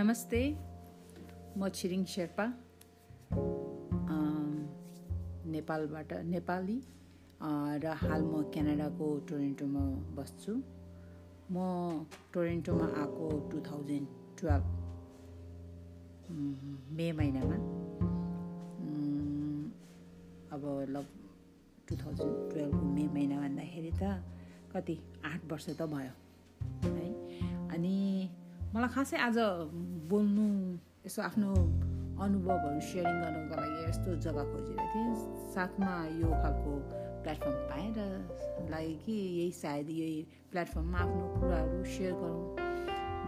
नमस्ते म छिरिङ शेर्पा नेपालबाट नेपाली र हाल म क्यानाडाको टोरेन्टोमा बस्छु। म टोरेन्टोमा आएको टु थाउजन्ड टुवेल्भ मे महिनामा। अब लग टु थाउजन्ड टुवेल्भको मे महिना भन्दाखेरि त कति आठ वर्ष त भयो। मलाई खासै आज बोल्नु यसो आफ्नो अनुभवहरू सेयरिङ गर्नुको लागि यस्तो जग्गा खोजिरहेको थिएँ। साथमा यो खालको प्लेटफर्म पाएँ र लागि कि यही सायद यही प्लेटफर्ममा आफ्नो कुराहरू सेयर गरौँ।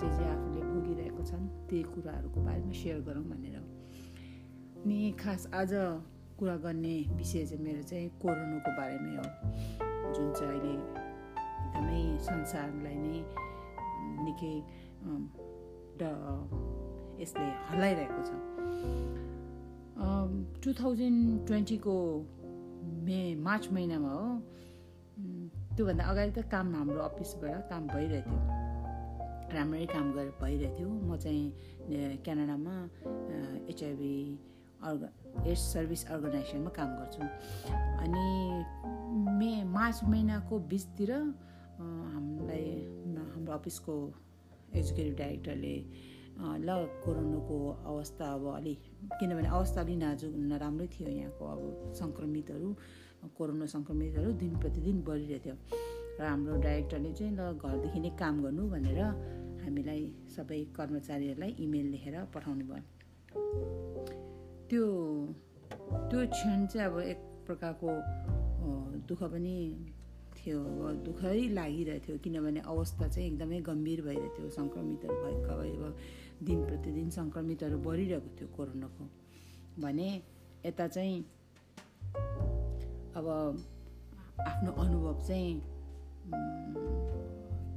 जे जे आफूले भोगिरहेको छन् त्यही कुराहरूको बारेमा सेयर गरौँ भनेर। अनि खास आज कुरा गर्ने विषय चाहिँ मेरो चाहिँ कोरोनाको बारेमै हो। जुन चाहिँ अहिले एकदमै संसारलाई नै निकै यसले हल्लाइरहेको छ। टु थाउजन्ड ट्वेन्टीको मे मार्च महिनामा हो। त्योभन्दा अगाडि त काम हाम्रो अफिसबाट काम भइरहेको थियो राम्रै काम गरेर भइरहेको थियो म चाहिँ क्यानाडामा एचआइभी अर्ग एड्स सर्भिस अर्गनाइजेसनमा काम गर्छु। अनि मे मार्च महिनाको बिचतिर हामीलाई हाम्रो अफिसको एक्जिक्युटिभ डाइरेक्टरले ल कोरोनाको अवस्था अब अलि किनभने अवस्था अलिक नाजुक नराम्रै थियो यहाँको अब सङ्क्रमितहरू कोरोना सङ्क्रमितहरू दिन प्रतिदिन बढिरहेको थियो। र हाम्रो डाइरेक्टरले चाहिँ ल घरदेखि नै काम गर्नु भनेर हामीलाई सबै कर्मचारीहरूलाई इमेल लेखेर पठाउनु भयो। त्यो त्यो क्षण चाहिँ अब एक प्रकारको दुःख पनि थियो अब दुःखै लागिरहेको किनभने अवस्था चाहिँ एकदमै गम्भीर भइरहेको थियो सङ्क्रमितहरू भएका अब दिन प्रतिदिन सङ्क्रमितहरू बढिरहेको थियो कोरोनाको। भने यता चाहिँ अब आफ्नो अनुभव चाहिँ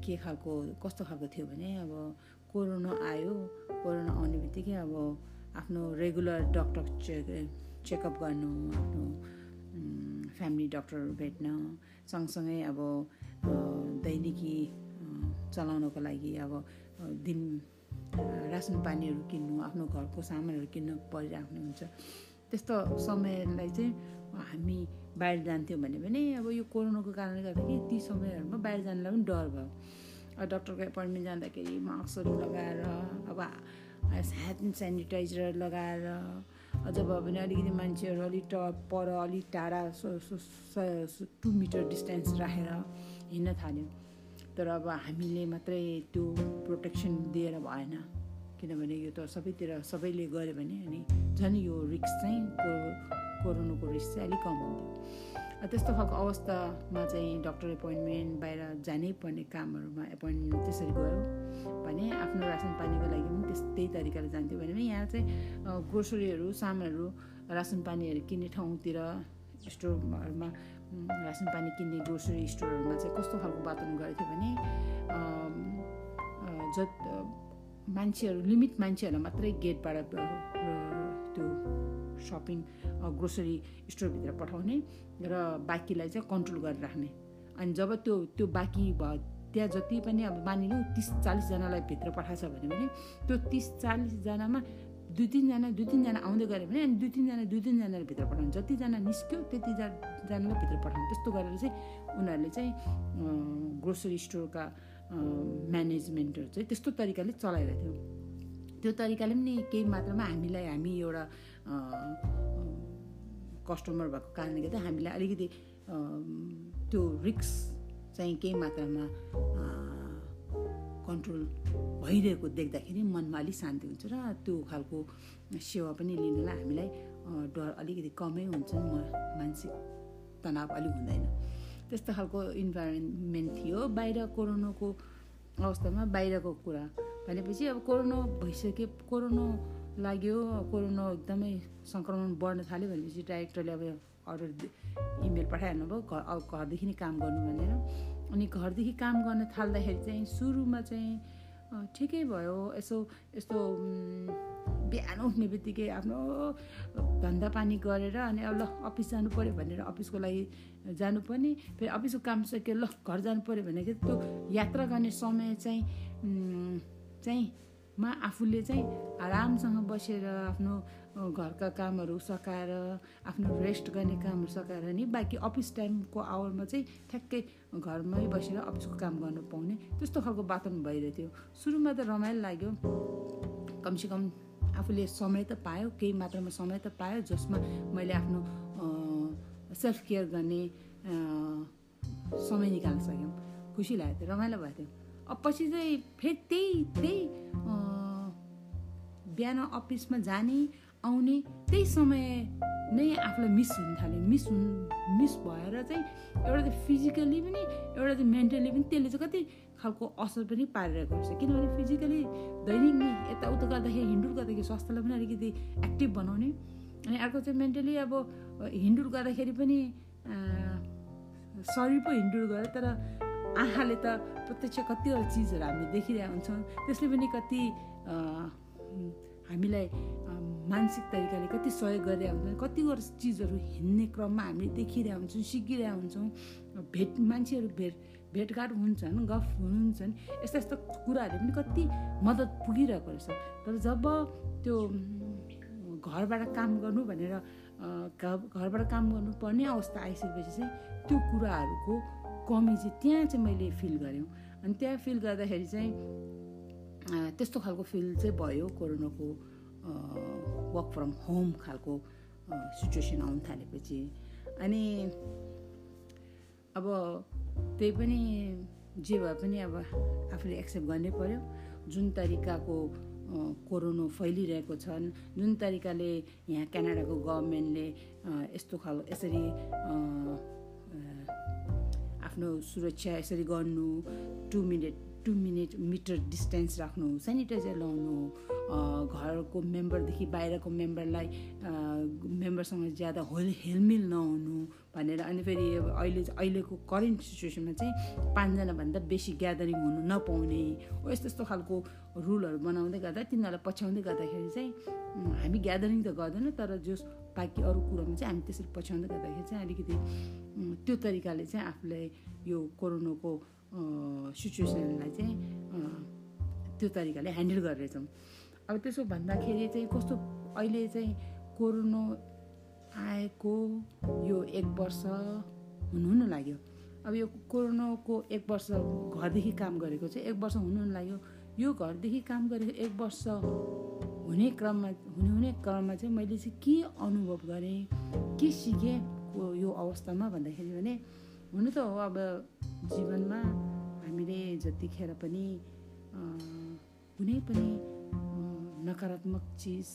के खालको कस्तो खालको थियो भने अब कोरोना आयो। कोरोना आउने बित्तिकै अब आफ्नो रेगुलर डक्टर चेक चेकअप गर्नु आफ्नो फ्यामिली डक्टरहरू भेट्न सँगसँगै अब दैनिकी चलाउनको लागि अब दिन रासन पानीहरू किन्नु आफ्नो घरको सामानहरू किन्नु परिराख्नु हुन्छ त्यस्तो समयलाई चाहिँ हामी बाहिर जान्थ्यौँ भने पनि अब यो कोरोनाको कारणले गर्दाखेरि ती समयहरूमा बाहिर जानलाई पनि डर भयो। डक्टरको एपोइन्टमेन्ट जाँदाखेरि मास्कहरू लगाएर अब ह्यान्ड सेनिटाइजर लगाएर अझ भयो भने अलिकति मान्छेहरू अलिक ट पर अलिक टाढा टु मिटर डिस्टेन्स राखेर हिँड्न थाल्यौँ। तर अब हामीले मात्रै त्यो प्रोटेक्सन दिएर भएन। किनभने यो त सबैतिर सबैले गऱ्यो भने अनि झन् यो रिक्स चाहिँ कोरोनाको रिक्स चाहिँ अलिक कम हुन्थ्यो। त्यस्तो खालको अवस्थामा चाहिँ डक्टर एपोइन्टमेन्ट बाहिर जानै पर्ने कामहरूमा एपोइन्टमेन्ट त्यसरी गयो भने आफ्नो रासन पानीको लागि पनि त्यस त्यही तरिकाले जान्थ्यो भने यहाँ चाहिँ ग्रोसरीहरू सामानहरू रासन पानीहरू किन्ने ठाउँतिर स्टोरहरूमा रासन पानी किन्ने ग्रोसरी स्टोरहरूमा चाहिँ कस्तो खालको वातावरण गरेको थियो भने ज मान्छेहरू लिमिट मान्छेहरूलाई मात्रै गेटबाट त्यो सपिङ ग्रोसरी स्टोरभित्र पठाउने र बाँकीलाई चाहिँ कन्ट्रोल गरेर राख्ने। अनि जब त्यो त्यो बाँकी भयो त्यहाँ जति पनि अब मानिलिउँ तिस चालिसजनालाई भित्र पठाएको छ भने पनि त्यो तिस चालिसजनामा दुई तिनजना दुई तिनजना आउँदै गऱ्यो भने अनि दुई तिनजना दुई तिनजनाले भित्र पठाउनु। जतिजना निस्क्यो त्यतिजनालाई भित्र पठाउनु। त्यस्तो गरेर चाहिँ उनीहरूले चाहिँ ग्रोसरी स्टोरका म्यानेजमेन्टहरू चाहिँ त्यस्तो तरिकाले चलाइरहेको थियो। त्यो तरिकाले पनि केही मात्रामा हामीलाई हामी एउटा कस्टमर भएको कारणले गर्दा हामीलाई अलिकति त्यो रिक्स चाहिँ केही मात्रामा कन्ट्रोल भइरहेको देख्दाखेरि मनमा अलिक शान्ति हुन्छ र त्यो खालको सेवा पनि लिनलाई हामीलाई डर अलिकति कमै हुन्छ मानसिक तनाव अलिक हुँदैन। त्यस्तो खालको इन्भाइरोमेन्ट थियो। बाहिर कोरोनाको अवस्थामा बाहिरको कुरा भनेपछि अब कोरोना भइसक्यो कोरोना लाग्यो। कोरोना एकदमै सङ्क्रमण बढ्न थाल्यो भनेपछि डाइरेक्टरले अब अर्डर इमेल पठाइहाल्नु भयो घर अब घरदेखि नै काम गर्नु भनेर। अनि घरदेखि काम गर्न थाल्दाखेरि चाहिँ सुरुमा चाहिँ ठिकै भयो। यसो यस्तो बिहान उठ्ने बित्तिकै आफ्नो धन्दा पानी गरेर अनि अब ल अफिस जानु पऱ्यो भनेर अफिसको लागि जानुपर्ने फेरि अफिसको काम सक्यो ल घर जानु पऱ्यो भने त्यो यात्रा गर्ने समय चाहिँ चाहिँ मा आफूले चाहिँ आरामसँग बसेर आफ्नो घरका कामहरू सकाएर आफ्नो रेस्ट गर्ने कामहरू सकाएर नि बाँकी अफिस टाइमको आवरमा चाहिँ ठ्याक्कै घरमै बसेर अफिसको काम गर्नु पाउने त्यस्तो खालको वातावरण भइरहेको थियो सुरुमा त रमाइलो लाग्यो। कमसेकम आफूले समय त पायो केही मात्रामा समय त पायो जसमा मैले आफ्नो सेल्फ केयर गर्ने समय निकाल्न सक्यौँ खुसी लागेको थियो रमाइलो भएको थियो। अब पछि चाहिँ फेरि त्यही त्यही बिहान अफिसमा जाने आउने त्यही समय नै आफूलाई मिस हुन थाल्यो। मिस हुन मिस भएर चाहिँ एउटा चाहिँ फिजिकली पनि एउटा चाहिँ मेन्टली पनि त्यसले चाहिँ कति खालको असर पनि पारिरहेको हुन्छ किनभने फिजिकली दैनिक यताउता गर्दाखेरि हिँडुल गर्दाखेरि स्वास्थ्यलाई पनि अलिकति एक्टिभ बनाउने अनि अर्को चाहिँ मेन्टली अब हिँडुल गर्दाखेरि पनि शरीर पो हिँडुल गऱ्यो तर आँखाले त प्रत्यक्ष कतिवटा चिजहरू हामीले देखिरहेको हुन्छौँ। त्यसले पनि कति हामीलाई मानसिक तरिकाले कति सहयोग गरिरहेको हुन्छ कतिवटा चिजहरू हिँड्ने क्रममा हामीले देखिरहेको हुन्छौँ सिकिरहेको हुन्छौँ भेट मान्छेहरू भेट भेटघाट हुन्छन् गफ हुन्छन् यस्ता यस्ता कुराहरूले पनि कति मद्दत पुगिरहेको रहेछ। तर जब त्यो घरबाट काम गर्नु भनेर घरबाट काम गर्नुपर्ने अवस्था आइसकेपछि चाहिँ त्यो कुराहरूको कमी चाहिँ त्यहाँ चाहिँ मैले फिल गरेँ। अनि त्यहाँ फिल गर्दाखेरि चाहिँ त्यस्तो खालको फिल चाहिँ भयो कोरोनाको वर्क फ्रम होम खालको सिचुएसन आउनु थालेपछि। अनि अब त्यही पनि जे भए पनि अब आफूले एक्सेप्ट गर्नै पर्यो। जुन तरिकाको कोरोना फैलिरहेको छन् जुन तरिकाले यहाँ क्यानाडाको गभर्मेन्टले यस्तो खाल यसरी आफ्नो सुरक्षा यसरी गर्नु two minute two minute metre distance राख्नु सेनिटाइजर लाउनु घरको मेम्बरदेखि बाहिरको मेम्बरलाई मेम्बरसँग ज्यादा होल हेलमिल नहुनु भनेर अनि फेरि अहिले अहिलेको करेन्ट सिचुएसनमा चाहिँ पाँचजनाभन्दा बेसी ग्यादरिङ हुनु नपाउने हो। यस्तो यस्तो खालको रुलहरू बनाउँदै गर्दा तिनीहरूलाई पछ्याउँदै गर्दाखेरि चाहिँ हामी ग्यादरिङ त गर्दैन तर जस बाँकी अरू कुरोमा चाहिँ हामी त्यसरी पछ्याउँदै गर्दाखेरि चाहिँ अलिकति त्यो तरिकाले चाहिँ आफूलाई यो कोरोनाको सिचुएसनलाई चाहिँ त्यो तरिकाले ह्यान्डल गरेछौँ अब त्यसो भन्दाखेरि चाहिँ कस्तो अहिले चाहिँ कोरोना आएको यो एक वर्ष हुनु हुनु लाग्यो अब यो कोरोनाको एक वर्ष घरदेखि काम गरेको चाहिँ एक वर्ष हुनु लाग्यो यो घरदेखि काम गरेको एक वर्ष हुने क्रममा हुने हुने क्रममा चाहिँ मैले चाहिँ के अनुभव गरेँ के सिकेँ यो अवस्थामा भन्दाखेरि भने हुनु त हो अब जीवनमा हामीले जतिखेर पनि कुनै पनि नकारात्मक चिज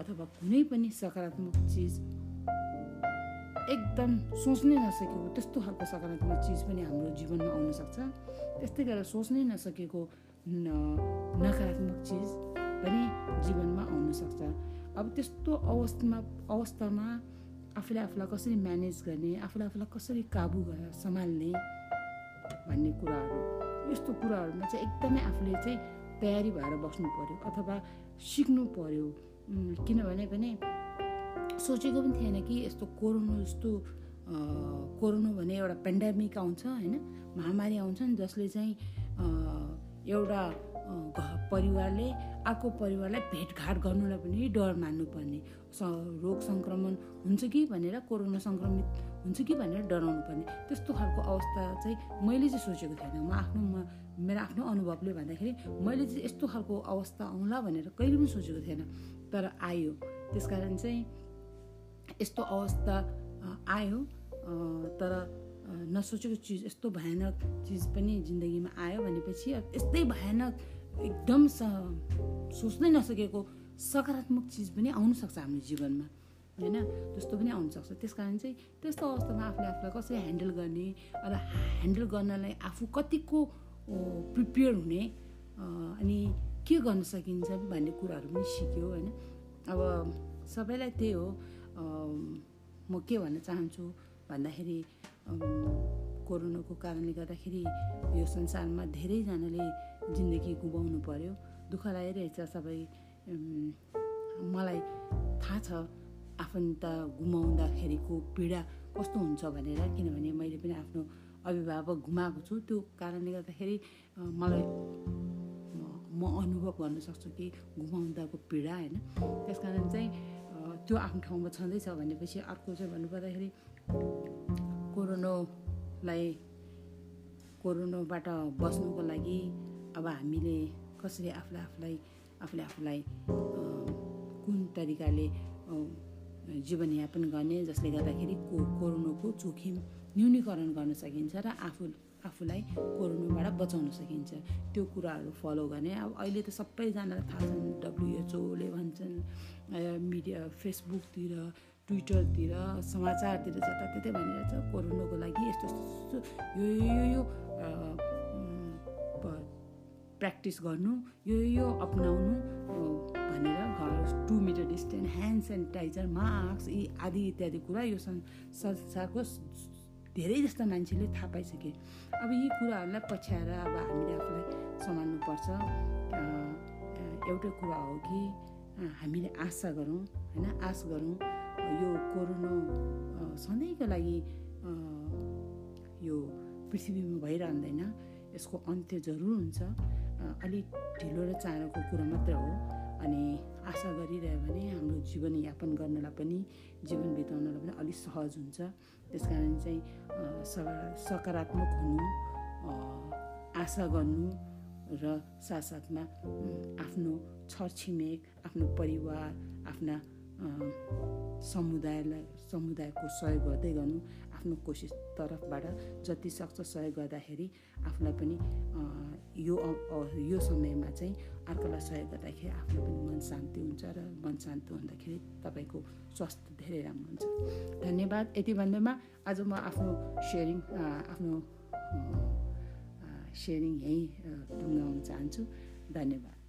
अथवा कुनै पनि सकारात्मक चिज एकदम सोच्नै नसकेको त्यस्तो खालको सकारात्मक चिज पनि हाम्रो जीवनमा आउन सक्छ। त्यस्तै गरेर सोच्नै नसकेको नकारात्मक चिज पनि जीवनमा आउन सक्छ। अब त्यस्तो अवस्थामा अवस्थामा आफूले आफूलाई कसरी म्यानेज गर्ने आफूले आफूलाई कसरी काबु गरेर सम्हाल्ने भन्ने कुराहरू। यस्तो कुराहरूमा चाहिँ एकदमै आफूले चाहिँ तयारी भएर बस्नु पऱ्यो अथवा सिक्नु पऱ्यो किनभने पनि सोचेको पनि थिएन कि यस्तो कोरोना जस्तो कोरोना भने एउटा पेन्डामिक आउँछ होइन? महामारी आउँछ नि जसले चाहिँ एउटा परिवारले अर्को परिवारलाई भेटघाट गर्नुलाई पनि डर मान्नुपर्ने। स रोग सङ्क्रमण हुन्छ कि भनेर कोरोना सङ्क्रमित हुन्छ कि भनेर डराउनु पर्ने त्यस्तो खालको अवस्था चाहिँ मैले चाहिँ सोचेको थिएन। म आफ्नो म मेरो आफ्नो अनुभवले भन्दाखेरि मैले चाहिँ यस्तो खालको अवस्था आउँला भनेर कहिले पनि सोचेको थिएन। तर आयो। त्यस कारण चाहिँ यस्तो अवस्था आयो। तर नसोचेको चिज यस्तो भयानक चिज पनि जिन्दगीमा आयो भनेपछि यस्तै भयानक एकदम सोच्नै नसकेको सकारात्मक चिज पनि आउनसक्छ हाम्रो जीवनमा होइन? त्यस्तो पनि आउनसक्छ। त्यस कारण चाहिँ त्यस्तो अवस्थामा आफूले आफूलाई कसरी ह्यान्डल गर्ने र ह्यान्डल गर्नलाई आफू कतिको प्रिपेयर हुने अनि के गर्न सकिन्छ भन्ने कुराहरू पनि सिक्यो होइन? अब सबैलाई त्यही हो। म के भन्न चाहन्छु भन्दाखेरि कोरोनाको कारणले गर्दाखेरि यो संसारमा धेरैजनाले जिन्दगी गुमाउनु पर्यो। दुःख लागिरहेछ सबै। मलाई थाहा छ आफन्त गुमाउँदाखेरिको पीडा कस्तो हुन्छ भनेर किनभने मैले पनि आफ्नो अभिभावक गुमाएको छु। त्यो कारणले गर्दाखेरि मलाई म अनुभव गर्न सक्छु कि घुमाउँदाको पीडा होइन? त्यस कारण चाहिँ त्यो आफ्नो ठाउँमा छँदैछ भनेपछि अर्को चाहिँ भन्नुपर्दाखेरि कोरोनालाई कोरोनाबाट बस्नुको लागि अब हामीले कसरी आफूलाई आफूलाई आफूले आफूलाई कुन तरिकाले जीवनयापन गर्ने जसले गर्दाखेरि को कोरोनाको जोखिम न्यूनीकरण गर्न सकिन्छ र आफू आफूलाई कोरोनाबाट बचाउन सकिन्छ। त्यो कुराहरू फलो गर्ने। अब अहिले त सबैजनालाई थाहा छन् डब्लुएचओले भन्छन् मिडिया फेसबुकतिर ट्विटरतिर समाचारतिर जताततै भनिरहेछ कोरोनाको लागि यस्तो यस्तो यो यो यो प्र्याक्टिस गर्नु यो यो अप्नाउनु भनेर घर two metre distance hand sanitiser mask यी आदि इत्यादि कुरा यो संसारको धेरै जस्ता मान्छेले थाहा पाइसके। अब यी कुराहरूलाई पछ्याएर अब हामीले आफूलाई सम्हाल्नुपर्छ। एउटै कुरा हो कि हामीले आशा गरौँ होइन आश गरौँ। यो कोरोना सधैँको लागि यो पृथ्वीमा भइरहँदैन यसको अन्त्य जरुर हुन्छ। अलिक ढिलो र चाँडोको कुरा मात्र हो। अनि आशा गरिरह्यो भने हाम्रो जीवनयापन गर्नलाई पनि जीवन बिताउनलाई पनि अलिक सहज हुन्छ। त्यस कारण चाहिँ सकारात्मक हुनु आशा गर्नु र साथसाथमा आफ्नो छरछिमेक आफ्नो परिवार आफ्ना समुदायलाई समुदायको सहयोग गर्दै गर्नु आफ्नो कोसिस तर्फबाट जति सक्छ सहयोग गर्दाखेरि आफूलाई पनि यो यो समयमा चाहिँ अर्कोलाई सहयोग गर्दाखेरि आफ्नो पनि मन शान्ति हुन्छ र मन शान्ति हुँदाखेरि तपाईँको स्वास्थ्य धेरै राम्रो हुन्छ। धन्यवाद। यति भन्दैमा आज म आफ्नो सेयरिङ आफ्नो सेयरिङ यहीँ टुङ्गाउन चाहन्छु। धन्यवाद।